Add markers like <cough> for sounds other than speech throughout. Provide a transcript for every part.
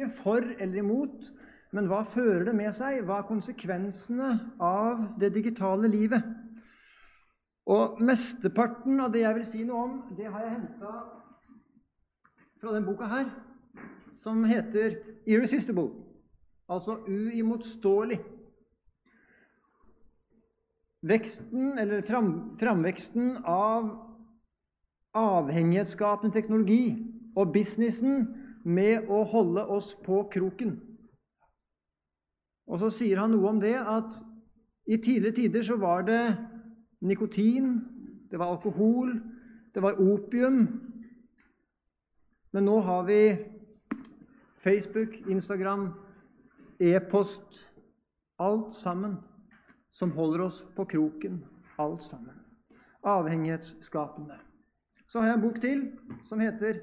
Ikke for eller imot, men hva fører det med seg? Hva er konsekvensene av det digitale livet? Og mesteparten av det jeg vil si noe om, det har jeg henta fra den boka her, som heter 'Irresistible', altså uimotståelig. Veksten, eller fram, framveksten av avhengighetsskapende teknologi og businessen med å holde oss på kroken. Og så sier han noe om det at i tidligere tider så var det nikotin, det var alkohol, det var opium. Men nå har vi Facebook, Instagram, e-post Alt sammen som holder oss på kroken. Alt sammen. Avhengighetsskapende. Så har jeg en bok til som heter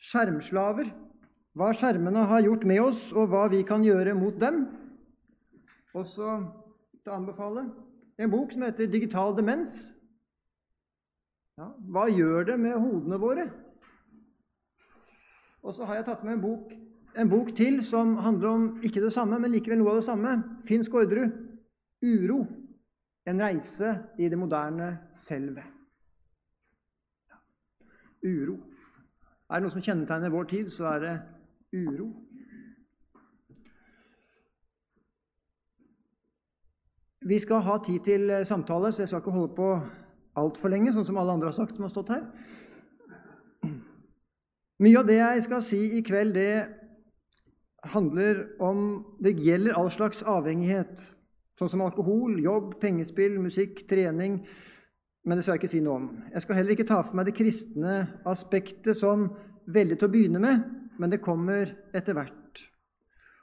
'Skjermslaver'. Hva skjermene har gjort med oss, og hva vi kan gjøre mot dem. Også til å anbefale en bok som heter 'Digital demens'. Ja, hva gjør det med hodene våre? Og så har jeg tatt med en bok, en bok til som handler om ikke det samme, men likevel noe av det samme. Finn Skårderud. 'Uro. En reise i det moderne selvet'. Ja. Uro. Er det noe som kjennetegner vår tid, så er det uro. Vi skal ha tid til eh, samtale, så jeg skal ikke holde på altfor lenge, sånn som alle andre har sagt som har stått her. Mye av det jeg skal si i kveld, det handler om Det gjelder all slags avhengighet, sånn som alkohol, jobb, pengespill, musikk, trening. Men det skal jeg ikke si noe om. Jeg skal heller ikke ta for meg det kristne aspektet sånn veldig til å begynne med, men det kommer etter hvert.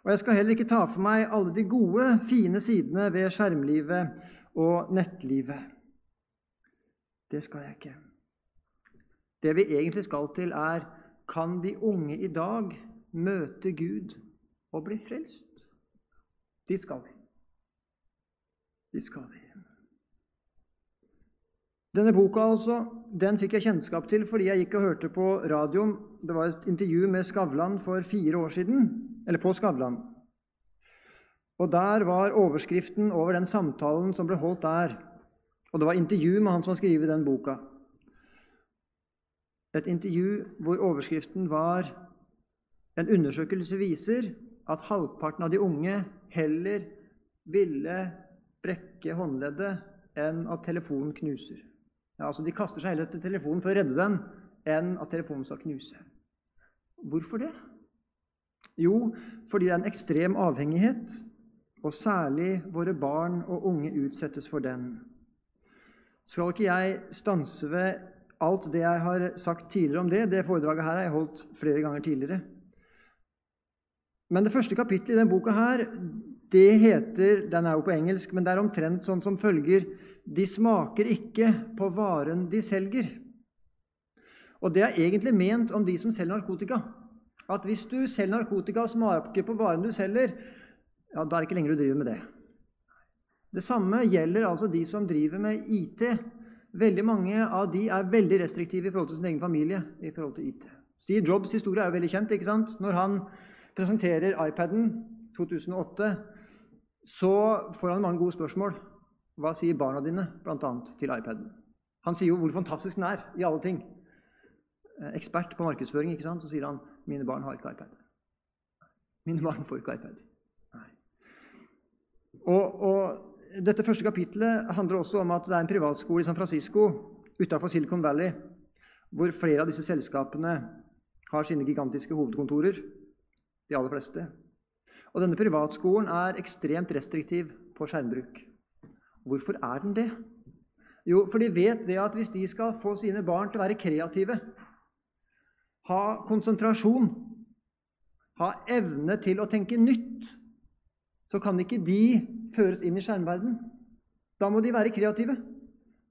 Og jeg skal heller ikke ta for meg alle de gode, fine sidene ved skjermlivet og nettlivet. Det skal jeg ikke. Det vi egentlig skal til, er kan de unge i dag møte Gud og bli frelst? De skal vi. De skal vi. Denne boka altså, den fikk jeg kjennskap til fordi jeg gikk og hørte på radioen. Det var et intervju med Skavlan for fire år siden eller på Skavlan. Og der var overskriften over den samtalen som ble holdt der. Og det var intervju med han som har skrevet den boka. Et intervju hvor overskriften var En undersøkelse viser at halvparten av de unge heller ville brekke håndleddet enn at telefonen knuser. Ja, altså De kaster seg heller til telefonen for å redde den enn at telefonen skal knuse. Hvorfor det? Jo, fordi det er en ekstrem avhengighet, og særlig våre barn og unge utsettes for den. Skal ikke jeg stanse ved alt det jeg har sagt tidligere om det? Det foredraget her har jeg holdt flere ganger tidligere. Men det første kapittelet i denne boka her, det heter Den er jo på engelsk, men det er omtrent sånn som følger De smaker ikke på varen de selger. Og det er egentlig ment om de som selger narkotika at hvis du selger narkotika og smaker på varen du selger, ja, da er det ikke lenger du driver med det. Det samme gjelder altså de som driver med IT. Veldig mange av de er veldig restriktive i forhold til sin egen familie. i forhold til IT. Steve Jobs' historie er jo veldig kjent. ikke sant? Når han presenterer iPaden 2008, så får han mange gode spørsmål. Hva sier barna dine bl.a. til iPaden? Han sier jo hvor fantastisk den er i alle ting. Eh, ekspert på markedsføring, ikke sant? så sier han mine barn har ikke iPad. Mine barn får ikke iPad. Og, og dette første kapitlet handler også om at det er en privatskole i San Francisco utafor Silicon Valley, hvor flere av disse selskapene har sine gigantiske hovedkontorer. De aller fleste. Og denne privatskolen er ekstremt restriktiv på skjermbruk. Hvorfor er den det? Jo, for de vet det at hvis de skal få sine barn til å være kreative, ha konsentrasjon, ha evne til å tenke nytt, så kan ikke de føres inn i skjermverden. Da må de være kreative.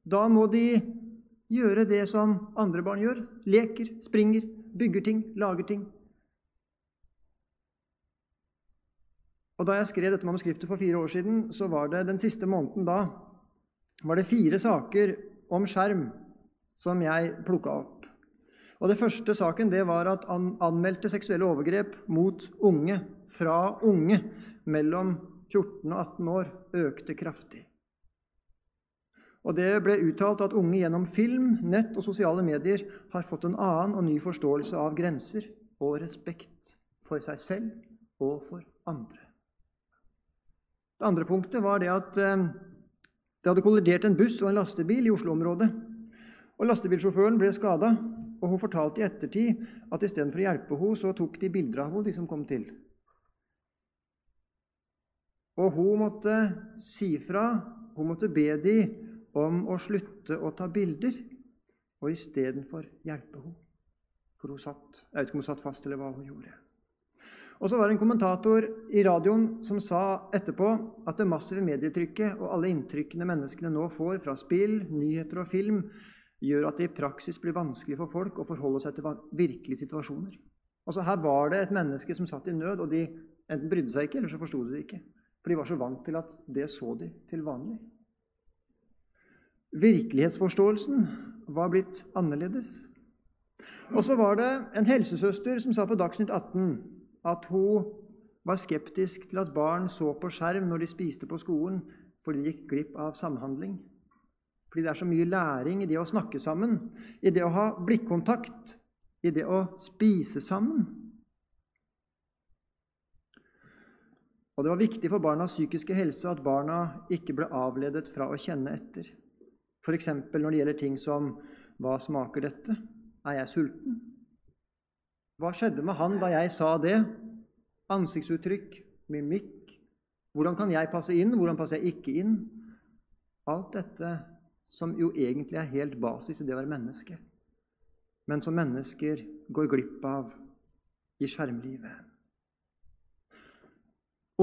Da må de gjøre det som andre barn gjør. Leker, springer, bygger ting, lager ting. Og Da jeg skrev dette manuskriptet for fire år siden, så var det den siste måneden da var det fire saker om skjerm som jeg plukka opp. Og Det første saken det var at an anmeldte seksuelle overgrep mot unge fra unge mellom 14 og 18 år økte kraftig. Og Det ble uttalt at unge gjennom film, nett og sosiale medier har fått en annen og ny forståelse av grenser og respekt for seg selv og for andre. Det andre punktet var det at eh, det hadde kollidert en buss og en lastebil i Oslo-området. Og Lastebilsjåføren ble skada, og hun fortalte i ettertid at istedenfor å hjelpe henne, så tok de bilder av henne, de som kom til. Og hun måtte si fra, hun måtte be de om å slutte å ta bilder, og istedenfor hjelpe henne. For hun satt Jeg vet ikke om hun satt fast, eller hva hun gjorde. Og så var det en kommentator i radioen som sa etterpå at det massive medietrykket og alle inntrykkene menneskene nå får fra spill, nyheter og film, gjør at det i praksis blir vanskelig for folk å forholde seg til virkelige situasjoner. Altså Her var det et menneske som satt i nød, og de enten brydde seg ikke, eller så forsto de det ikke. For de var så vant til at det så de til vanlig. Virkelighetsforståelsen var blitt annerledes. Og så var det en helsesøster som sa på Dagsnytt 18 at hun var skeptisk til at barn så på skjerm når de spiste på skolen, fordi de gikk glipp av samhandling. Fordi det er så mye læring i det å snakke sammen, i det å ha blikkontakt, i det å spise sammen. Og det var viktig for barnas psykiske helse at barna ikke ble avledet fra å kjenne etter. F.eks. når det gjelder ting som Hva smaker dette? Er jeg sulten? Hva skjedde med han da jeg sa det? Ansiktsuttrykk, mimikk. Hvordan kan jeg passe inn? Hvordan passer jeg ikke inn? Alt dette som jo egentlig er helt basis i det å være menneske, men som mennesker går glipp av i skjermlivet.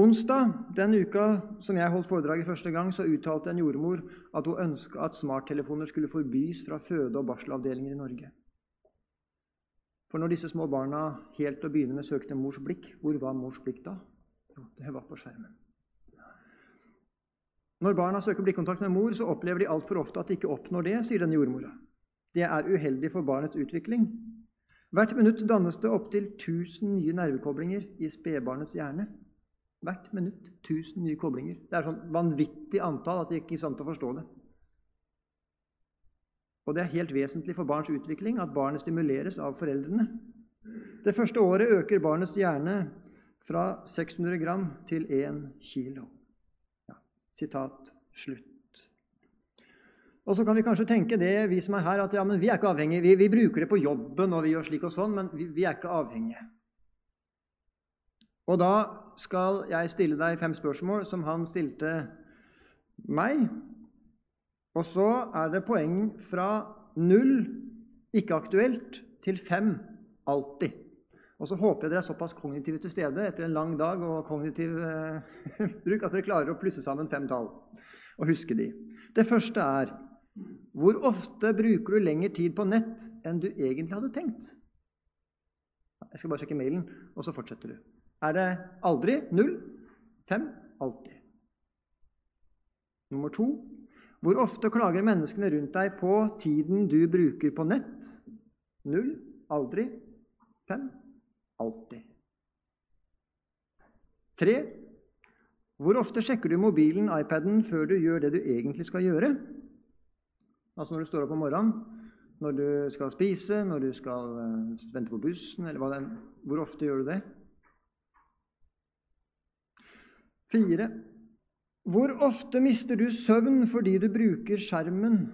Onsdag den uka som jeg holdt foredraget første gang, så uttalte en jordmor at hun ønska at smarttelefoner skulle forbys fra føde- og barselavdelinger i Norge. For når disse små barna helt til å begynne med søkte mors blikk, hvor var mors blikk da? Jo, det var på skjermen. Når barna søker blikkontakt med mor, så opplever de altfor ofte at de ikke oppnår det, sier denne jordmora. Det er uheldig for barnets utvikling. Hvert minutt dannes det opptil 1000 nye nervekoblinger i spedbarnets hjerne. Hvert minutt 1000 nye koblinger. Det er sånn vanvittig antall at de ikke er til å forstå det. Og det er helt vesentlig for barns utvikling at barnet stimuleres av foreldrene. Det første året øker barnets hjerne fra 600 gram til 1 kilo. Ja, sitat slutt. Og så kan vi kanskje tenke det, vi som er her, at ja, vi er ikke avhengige. Vi, vi, bruker det på jobben, og vi gjør slik og sånn, men vi, vi er ikke avhengige. Og da skal jeg stille deg fem spørsmål som han stilte meg, og så er det poeng fra null ikke aktuelt til fem alltid. Og så håper jeg dere er såpass kognitive til stede etter en lang dag og kognitiv eh, <laughs> bruk at dere klarer å plusse sammen fem tall og huske de. Det første er hvor ofte bruker du lengre tid på nett enn du egentlig hadde tenkt? Jeg skal bare sjekke mailen, og så fortsetter du. Er det aldri? Null? Fem? Alltid. Nummer to hvor ofte klager menneskene rundt deg på tiden du bruker på nett? Null. Aldri. Fem. Alltid. Tre. Hvor ofte sjekker du mobilen, iPaden, før du gjør det du egentlig skal gjøre? Altså når du står opp om morgenen, når du skal spise, når du skal eh, vente på bussen, eller hva det er. Hvor ofte gjør du det? Fire. Hvor ofte mister du søvn fordi du bruker skjermen?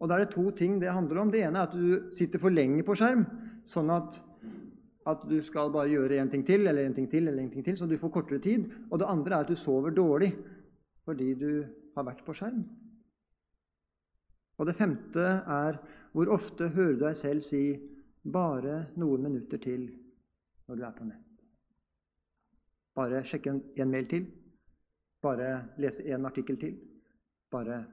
Og Da er det to ting det handler om. Det ene er at du sitter for lenge på skjerm, sånn at, at du skal bare gjøre en ting til eller en ting til, eller en ting til, så du får kortere tid. Og det andre er at du sover dårlig fordi du har vært på skjerm. Og det femte er hvor ofte hører du deg selv si 'bare noen minutter til' når du er på nett. Bare sjekke en, mail til. Bare lese en artikkel til. Bare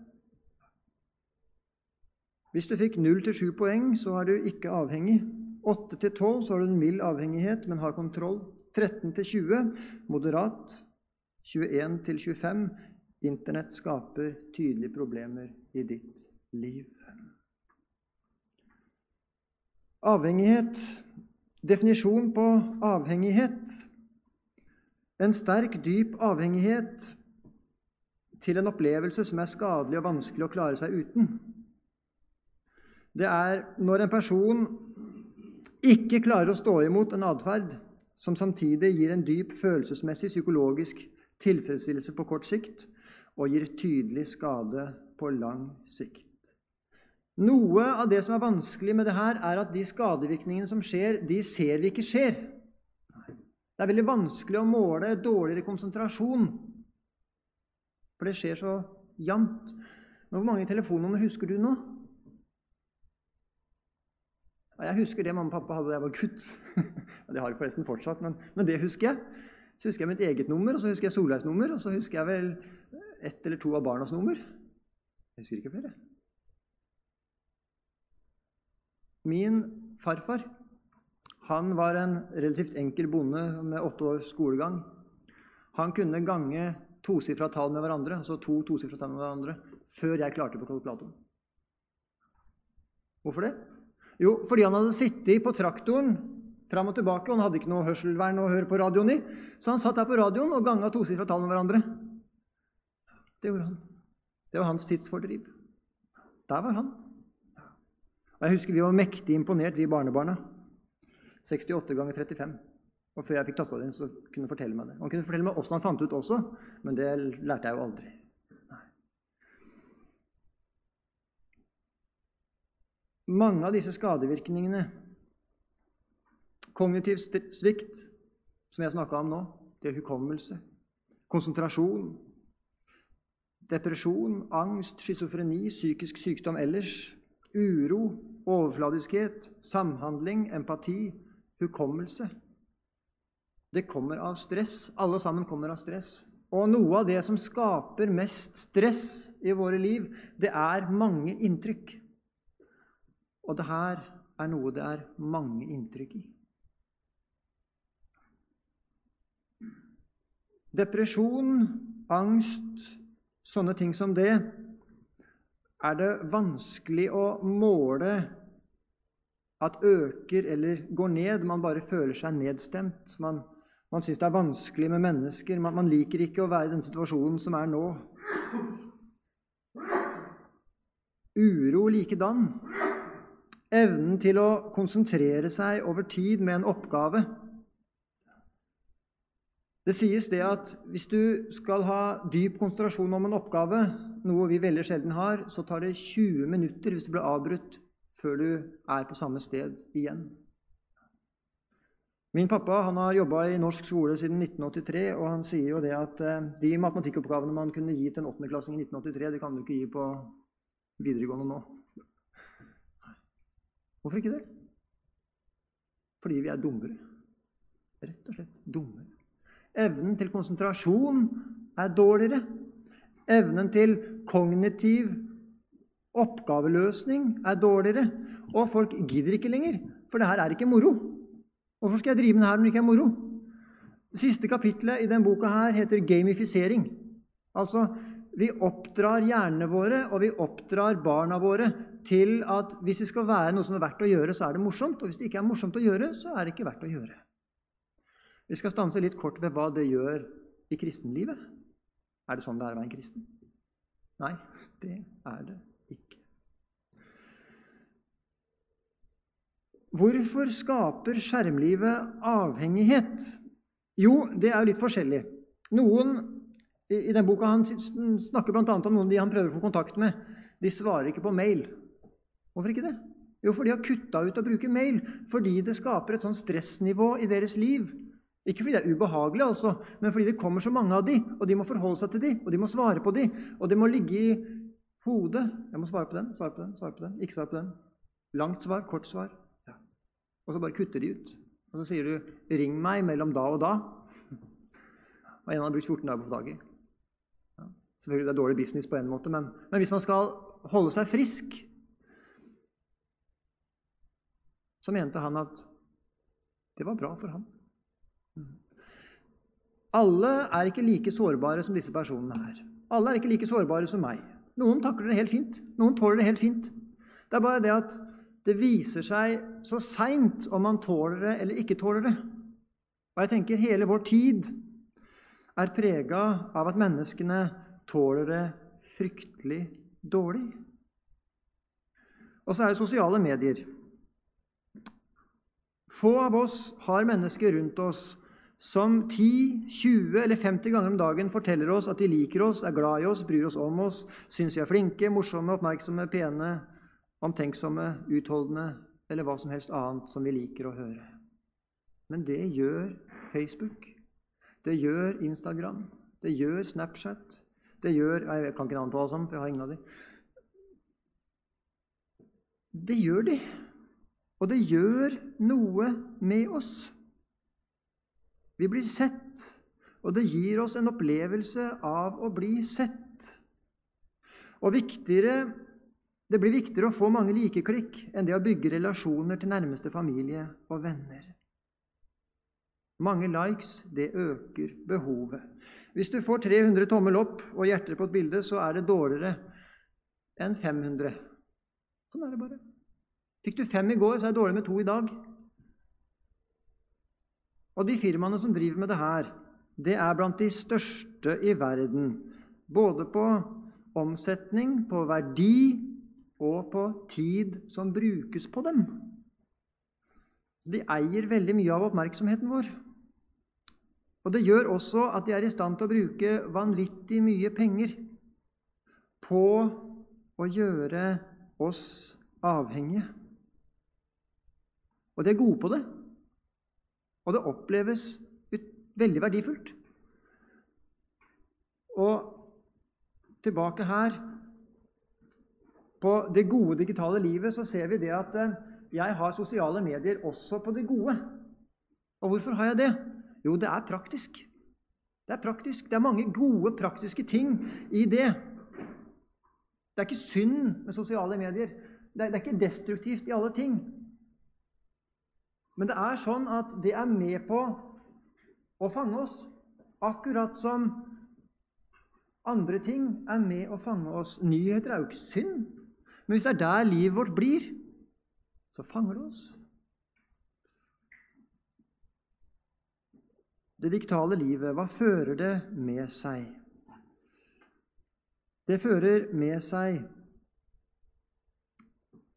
Hvis du fikk 0-7 poeng, så er du ikke avhengig. 8-12 så har du en mild avhengighet, men har kontroll. 13-20 moderat. 21-25 Internett skaper tydelige problemer i ditt liv. Avhengighet. Definisjon på avhengighet. En sterk, dyp avhengighet til en opplevelse som er skadelig og vanskelig å klare seg uten. Det er når en person ikke klarer å stå imot en atferd som samtidig gir en dyp følelsesmessig, psykologisk tilfredsstillelse på kort sikt og gir tydelig skade på lang sikt. Noe av det som er vanskelig med det her, er at de skadevirkningene som skjer, de ser vi ikke skjer. Det er veldig vanskelig å måle dårligere konsentrasjon for det skjer så jevnt. Men hvor mange telefonnummer husker du nå? Jeg husker det mamma og pappa hadde da jeg var gutt. <laughs> det har jeg forresten fortsatt, men, men, det husker jeg. Så husker jeg mitt eget nummer, og så husker jeg Solveigs nummer, og så husker jeg vel ett eller to av barnas nummer. Jeg husker ikke flere. Min farfar han var en relativt enkel bonde med åtte års skolegang. Han kunne gange tosifra tall med hverandre, altså to tosifra tall med hverandre, før jeg klarte på kalkulatoren. Hvorfor det? Jo, fordi han hadde sittet på traktoren fram og tilbake, og han hadde ikke noe hørselvern å høre på radioen i, så han satt der på radioen og ganga tosifra tall med hverandre. Det gjorde han. Det var hans tidsfordriv. Der var han. Og Jeg husker vi var mektig imponert, vi barnebarna. 68 ganger 35. Og før jeg fikk tasta det inn, så kunne han fortelle meg det. Han kunne fortelle meg åssen han fant ut også, men det lærte jeg jo aldri. Nei. Mange av disse skadevirkningene Kognitiv svikt, som jeg snakka om nå, det er hukommelse, konsentrasjon, depresjon, angst, schizofreni, psykisk sykdom ellers, uro, overfladiskhet, samhandling, empati, hukommelse. Det kommer av stress. Alle sammen kommer av stress. Og noe av det som skaper mest stress i våre liv, det er mange inntrykk. Og det her er noe det er mange inntrykk i. Depresjon, angst, sånne ting som det, er det vanskelig å måle at øker eller går ned. Man bare føler seg nedstemt. Man man syns det er vanskelig med mennesker. Man, man liker ikke å være i den situasjonen som er nå. Uro likedan. Evnen til å konsentrere seg over tid med en oppgave. Det sies det at hvis du skal ha dyp konsentrasjon om en oppgave, noe vi veldig sjelden har, så tar det 20 minutter hvis du blir avbrutt før du er på samme sted igjen. Min pappa han har jobba i norsk skole siden 1983, og han sier jo det at eh, de matematikkoppgavene man kunne gi til en åttendeklassing i 1983, det kan du ikke gi på videregående nå. Hvorfor ikke det? Fordi vi er dummere. Rett og slett dummere. Evnen til konsentrasjon er dårligere. Evnen til kognitiv oppgaveløsning er dårligere. Og folk gidder ikke lenger, for det her er ikke moro. Hvorfor skal jeg drive med det her når det ikke er moro? Det siste kapitlet i denne boka her heter gamifisering. Altså, vi oppdrar hjernene våre og vi oppdrar barna våre til at hvis det skal være noe som er verdt å gjøre, så er det morsomt. Og hvis det ikke er morsomt å gjøre, så er det ikke verdt å gjøre. Vi skal stanse litt kort ved hva det gjør i kristenlivet. Er det sånn det er å være en kristen? Nei, det er det Hvorfor skaper skjermlivet avhengighet? Jo, det er jo litt forskjellig. Noen i den boka Han snakker bl.a. om noen de han prøver å få kontakt med. De svarer ikke på mail. Hvorfor ikke det? Jo, for de har kutta ut å bruke mail fordi det skaper et sånn stressnivå i deres liv. Ikke fordi det er ubehagelig, altså, men fordi det kommer så mange av de, og de må forholde seg til de, og de må svare på de, og det må ligge i hodet. Jeg må svare på den, svare på den, svare på den, ikke svare på den. Langt svar, kort svar. Og så bare kutter de ut. Og så sier du 'ring meg mellom da og da'. Og en har brukt 14 dager på å få tak i. Ja. Selvfølgelig det er dårlig business på en måte, men, men hvis man skal holde seg frisk, så mente han at det var bra for ham. Alle er ikke like sårbare som disse personene her. Alle er ikke like sårbare som meg. Noen takler det helt fint. Noen tåler det helt fint. Det er bare det at det viser seg så seint om man tåler det eller ikke tåler det. Og jeg tenker hele vår tid er prega av at menneskene tåler det fryktelig dårlig. Og så er det sosiale medier. Få av oss har mennesker rundt oss som 10, 20 eller 50 ganger om dagen forteller oss at de liker oss, er glad i oss, bryr oss om oss, syns vi er flinke, morsomme, oppmerksomme, pene, omtenksomme, utholdende eller hva som helst annet som vi liker å høre. Men det gjør Facebook. Det gjør Instagram. Det gjør Snapchat. Det gjør Jeg kan ikke navnet på alle sammen, for jeg har ingen av dem. Det gjør de. Og det gjør noe med oss. Vi blir sett, og det gir oss en opplevelse av å bli sett. Og viktigere, det blir viktigere å få mange likeklikk enn det å bygge relasjoner til nærmeste familie og venner. Mange likes, det øker behovet. Hvis du får 300 tommel opp og hjerter på et bilde, så er det dårligere enn 500. Sånn er det bare. Fikk du fem i går, så er det dårlig med to i dag. Og de firmaene som driver med det her, det er blant de største i verden. Både på omsetning, på verdi og på tid som brukes på dem. Så de eier veldig mye av oppmerksomheten vår. Og det gjør også at de er i stand til å bruke vanvittig mye penger på å gjøre oss avhengige. Og de er gode på det. Og det oppleves veldig verdifullt. Og tilbake her På det gode digitale livet så ser vi det at eh, jeg har sosiale medier også på det gode. Og hvorfor har jeg det? Jo, det er praktisk. Det er praktisk. Det er mange gode, praktiske ting i det. Det er ikke synd med sosiale medier. Det er, det er ikke destruktivt i alle ting. Men det er sånn at det er med på å fange oss, akkurat som andre ting er med å fange oss. Nyheter er jo ikke synd, men hvis det er der livet vårt blir, så fanger det oss. Det diktale livet, hva fører det med seg? Det fører med seg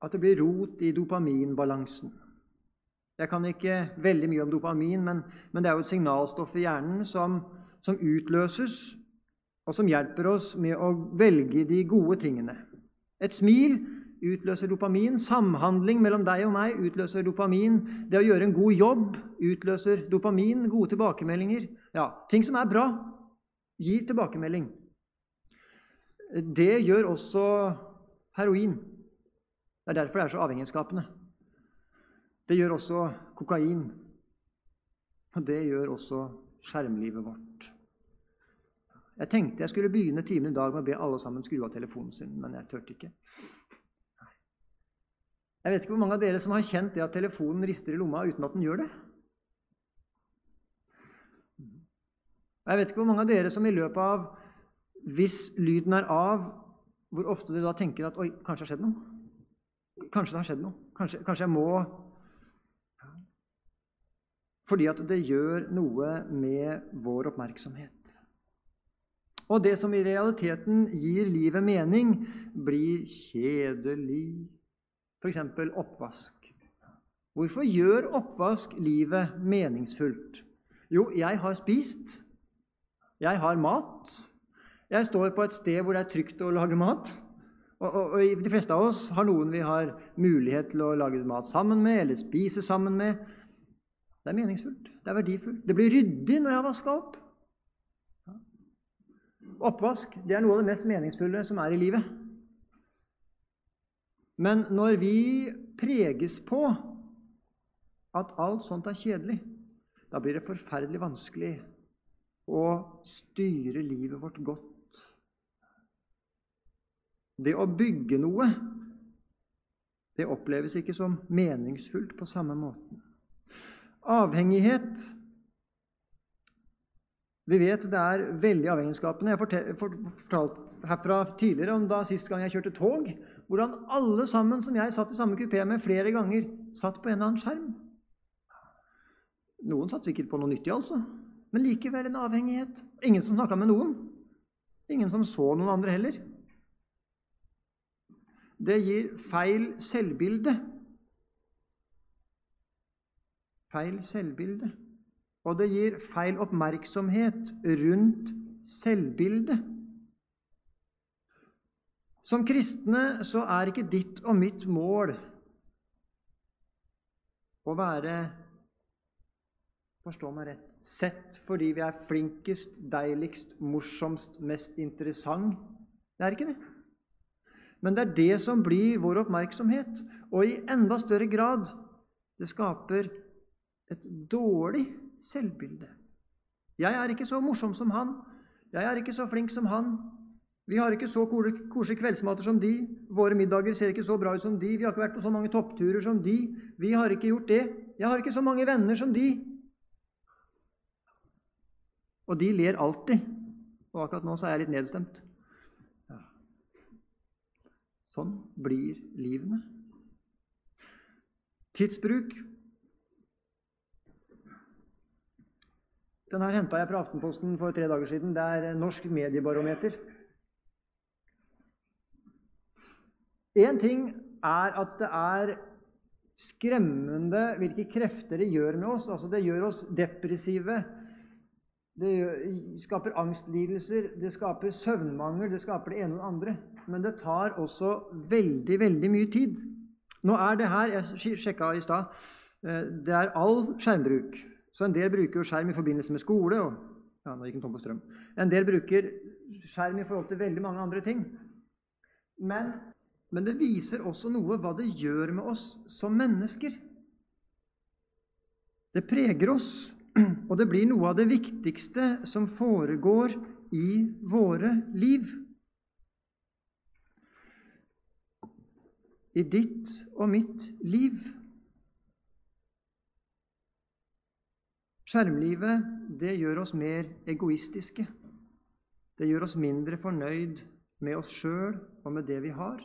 at det blir rot i dopaminbalansen. Jeg kan ikke veldig mye om dopamin, men, men det er jo et signalstoff i hjernen som, som, utløses, og som hjelper oss med å velge de gode tingene. Et smil utløser dopamin. Samhandling mellom deg og meg utløser dopamin. Det å gjøre en god jobb utløser dopamin. Gode tilbakemeldinger. Ja, Ting som er bra, gir tilbakemelding. Det gjør også heroin. Det er derfor det er så avhengighetsskapende. Det gjør også kokain. Og det gjør også skjermlivet vårt. Jeg tenkte jeg skulle begynne timen i dag med å be alle sammen skru av telefonen sin, men jeg turte ikke. Jeg vet ikke hvor mange av dere som har kjent det at telefonen rister i lomma uten at den gjør det. Jeg vet ikke hvor mange av dere som i løpet av Hvis lyden er av, hvor ofte dere da tenker at Oi, kanskje det har skjedd noe? Kanskje det har skjedd noe? Kanskje, kanskje jeg må fordi at det gjør noe med vår oppmerksomhet. Og det som i realiteten gir livet mening, blir kjedelig. F.eks. oppvask. Hvorfor gjør oppvask livet meningsfullt? Jo, jeg har spist. Jeg har mat. Jeg står på et sted hvor det er trygt å lage mat. Og, og, og De fleste av oss har noen vi har mulighet til å lage mat sammen med eller spise sammen med. Det er meningsfullt. Det er verdifullt. Det blir ryddig når jeg har vaska opp. Oppvask det er noe av det mest meningsfulle som er i livet. Men når vi preges på at alt sånt er kjedelig, da blir det forferdelig vanskelig å styre livet vårt godt. Det å bygge noe, det oppleves ikke som meningsfullt på samme måten. Avhengighet Vi vet det er veldig avhengighetsskapende. Jeg fortalte herfra tidligere om da sist gang jeg kjørte tog, hvordan alle sammen som jeg satt i samme kupé med flere ganger, satt på en eller annen skjerm. Noen satt sikkert på noe nyttig, altså, men likevel en avhengighet. Ingen som snakka med noen. Ingen som så noen andre heller. Det gir feil selvbilde. Feil selvbilde. Og det gir feil oppmerksomhet rundt selvbildet. Som kristne så er ikke ditt og mitt mål å være Forstå meg rett sett fordi vi er flinkest, deiligst, morsomst, mest interessant. Det er ikke det. Men det er det som blir vår oppmerksomhet, og i enda større grad det skaper et dårlig selvbilde. Jeg er ikke så morsom som han. Jeg er ikke så flink som han. Vi har ikke så koselige kveldsmater som de. Våre middager ser ikke så bra ut som de. Vi har ikke vært på så mange toppturer som de. Vi har ikke gjort det. Jeg har ikke så mange venner som de. Og de ler alltid. Og akkurat nå så er jeg litt nedstemt. Ja. Sånn blir livene. Tidsbruk Den her henta jeg fra Aftenposten for tre dager siden. Det er Norsk mediebarometer. Én ting er at det er skremmende hvilke krefter det gjør med oss. Altså, det gjør oss depressive. Det skaper angstlidelser, det skaper søvnmangel, det skaper det ene og det andre. Men det tar også veldig, veldig mye tid. Nå er det her Jeg sjekka i stad. Eh, det er all skjermbruk. Så en del bruker jo skjerm i forbindelse med skole. og ja, nå gikk den tom for strøm. En del bruker skjerm i forhold til veldig mange andre ting. Men, men det viser også noe hva det gjør med oss som mennesker. Det preger oss, <clears throat> og det blir noe av det viktigste som foregår i våre liv. I ditt og mitt liv. Skjermlivet det gjør oss mer egoistiske. Det gjør oss mindre fornøyd med oss sjøl og med det vi har.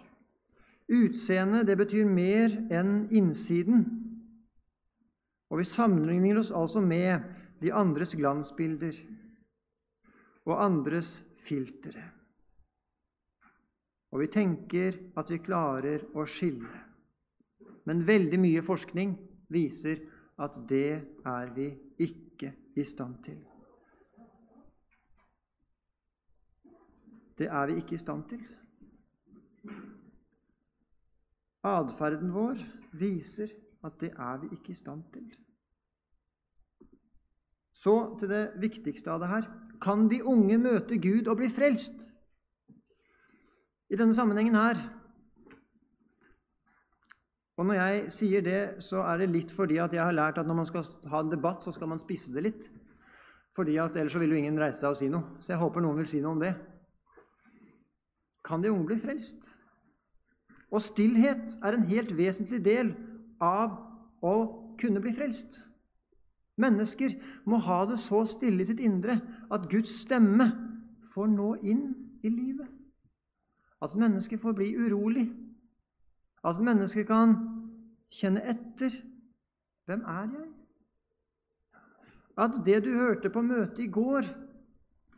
Utseendet, det betyr mer enn innsiden. Og vi sammenligner oss altså med de andres glansbilder og andres filtre. Og vi tenker at vi klarer å skille. Men veldig mye forskning viser at det er vi ikke i stand til. Det er vi ikke i stand til. Atferden vår viser at det er vi ikke i stand til. Så til det viktigste av det her. Kan de unge møte Gud og bli frelst? I denne sammenhengen her og når jeg sier det, så er det litt fordi at jeg har lært at når man skal ha en debatt, så skal man spisse det litt. Fordi at Ellers så vil jo ingen reise seg og si noe. Så jeg håper noen vil si noe om det. Kan de unge bli frelst? Og stillhet er en helt vesentlig del av å kunne bli frelst. Mennesker må ha det så stille i sitt indre at Guds stemme får nå inn i livet. At mennesker får bli urolig. At mennesker kan kjenne etter hvem er jeg? At det du hørte på møtet i går,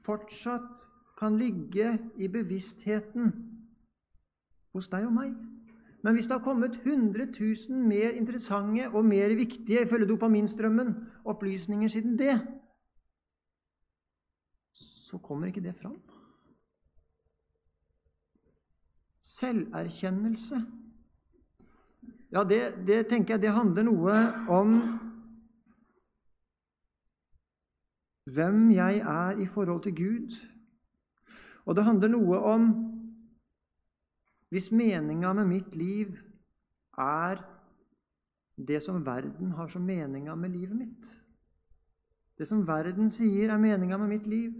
fortsatt kan ligge i bevisstheten hos deg og meg. Men hvis det har kommet 100 000 mer interessante og mer viktige ifølge dopaminstrømmen opplysninger siden det, så kommer ikke det fram. Selverkjennelse ja, det, det tenker jeg det handler noe om hvem jeg er i forhold til Gud. Og det handler noe om hvis meninga med mitt liv er det som verden har som meninga med livet mitt. Det som verden sier er meninga med mitt liv.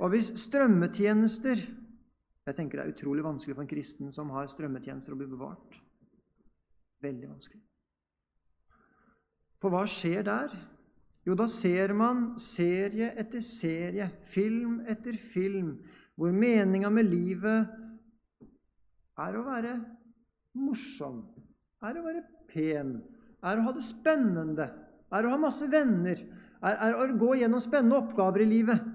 Og hvis strømmetjenester Jeg tenker det er utrolig vanskelig for en kristen som har strømmetjenester, å bli bevart. Veldig vanskelig. For hva skjer der? Jo, da ser man serie etter serie, film etter film, hvor meninga med livet er å være morsom, er å være pen, er å ha det spennende, er å ha masse venner, er, er å gå gjennom spennende oppgaver i livet.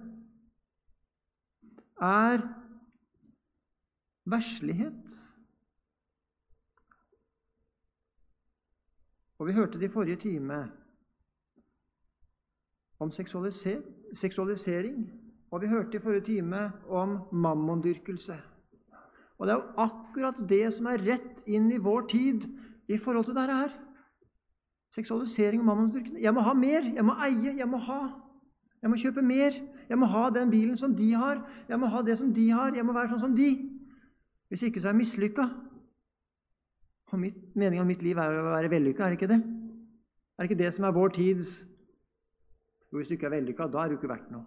Er verslighet. Og vi hørte det i forrige time om seksualisering. Og vi hørte i forrige time om mammondyrkelse. Og det er jo akkurat det som er rett inn i vår tid i forhold til dette her. Seksualisering og mammonsdyrkelse. Jeg må ha mer. Jeg må eie. Jeg må ha. Jeg må kjøpe mer. Jeg må ha den bilen som de har. Jeg må ha det som de har. Jeg må være sånn som de. Hvis ikke så er jeg mislykka. Og meningen med mitt liv er å være vellykka, er det ikke det? Er det ikke det som er vår tids Jo, hvis du ikke er vellykka, da er du ikke verdt noe.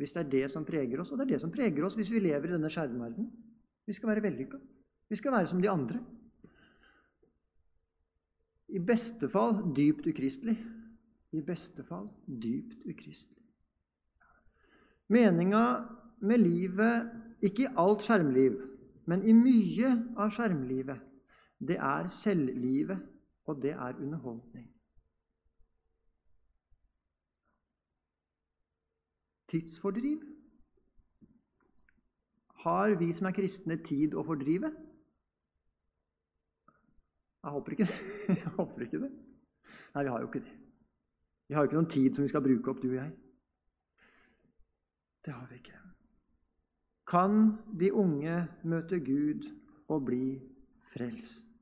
Hvis det er det som preger oss, og det er det som preger oss hvis vi lever i denne skjermverdenen. Vi skal være vellykka. Vi skal være som de andre. I beste fall dypt ukristelig. I beste fall dypt ukristelig. Meninga med livet, ikke i alt skjermliv, men i mye av skjermlivet, det er selvlivet, og det er underholdning. Tidsfordriv. Har vi som er kristne, tid å fordrive? Jeg håper ikke det. <laughs> Jeg håper ikke det. Nei, vi har jo ikke det. Vi har jo ikke noen tid som vi skal bruke opp, du og jeg. Det har vi ikke. Kan de unge møte Gud og bli frelst?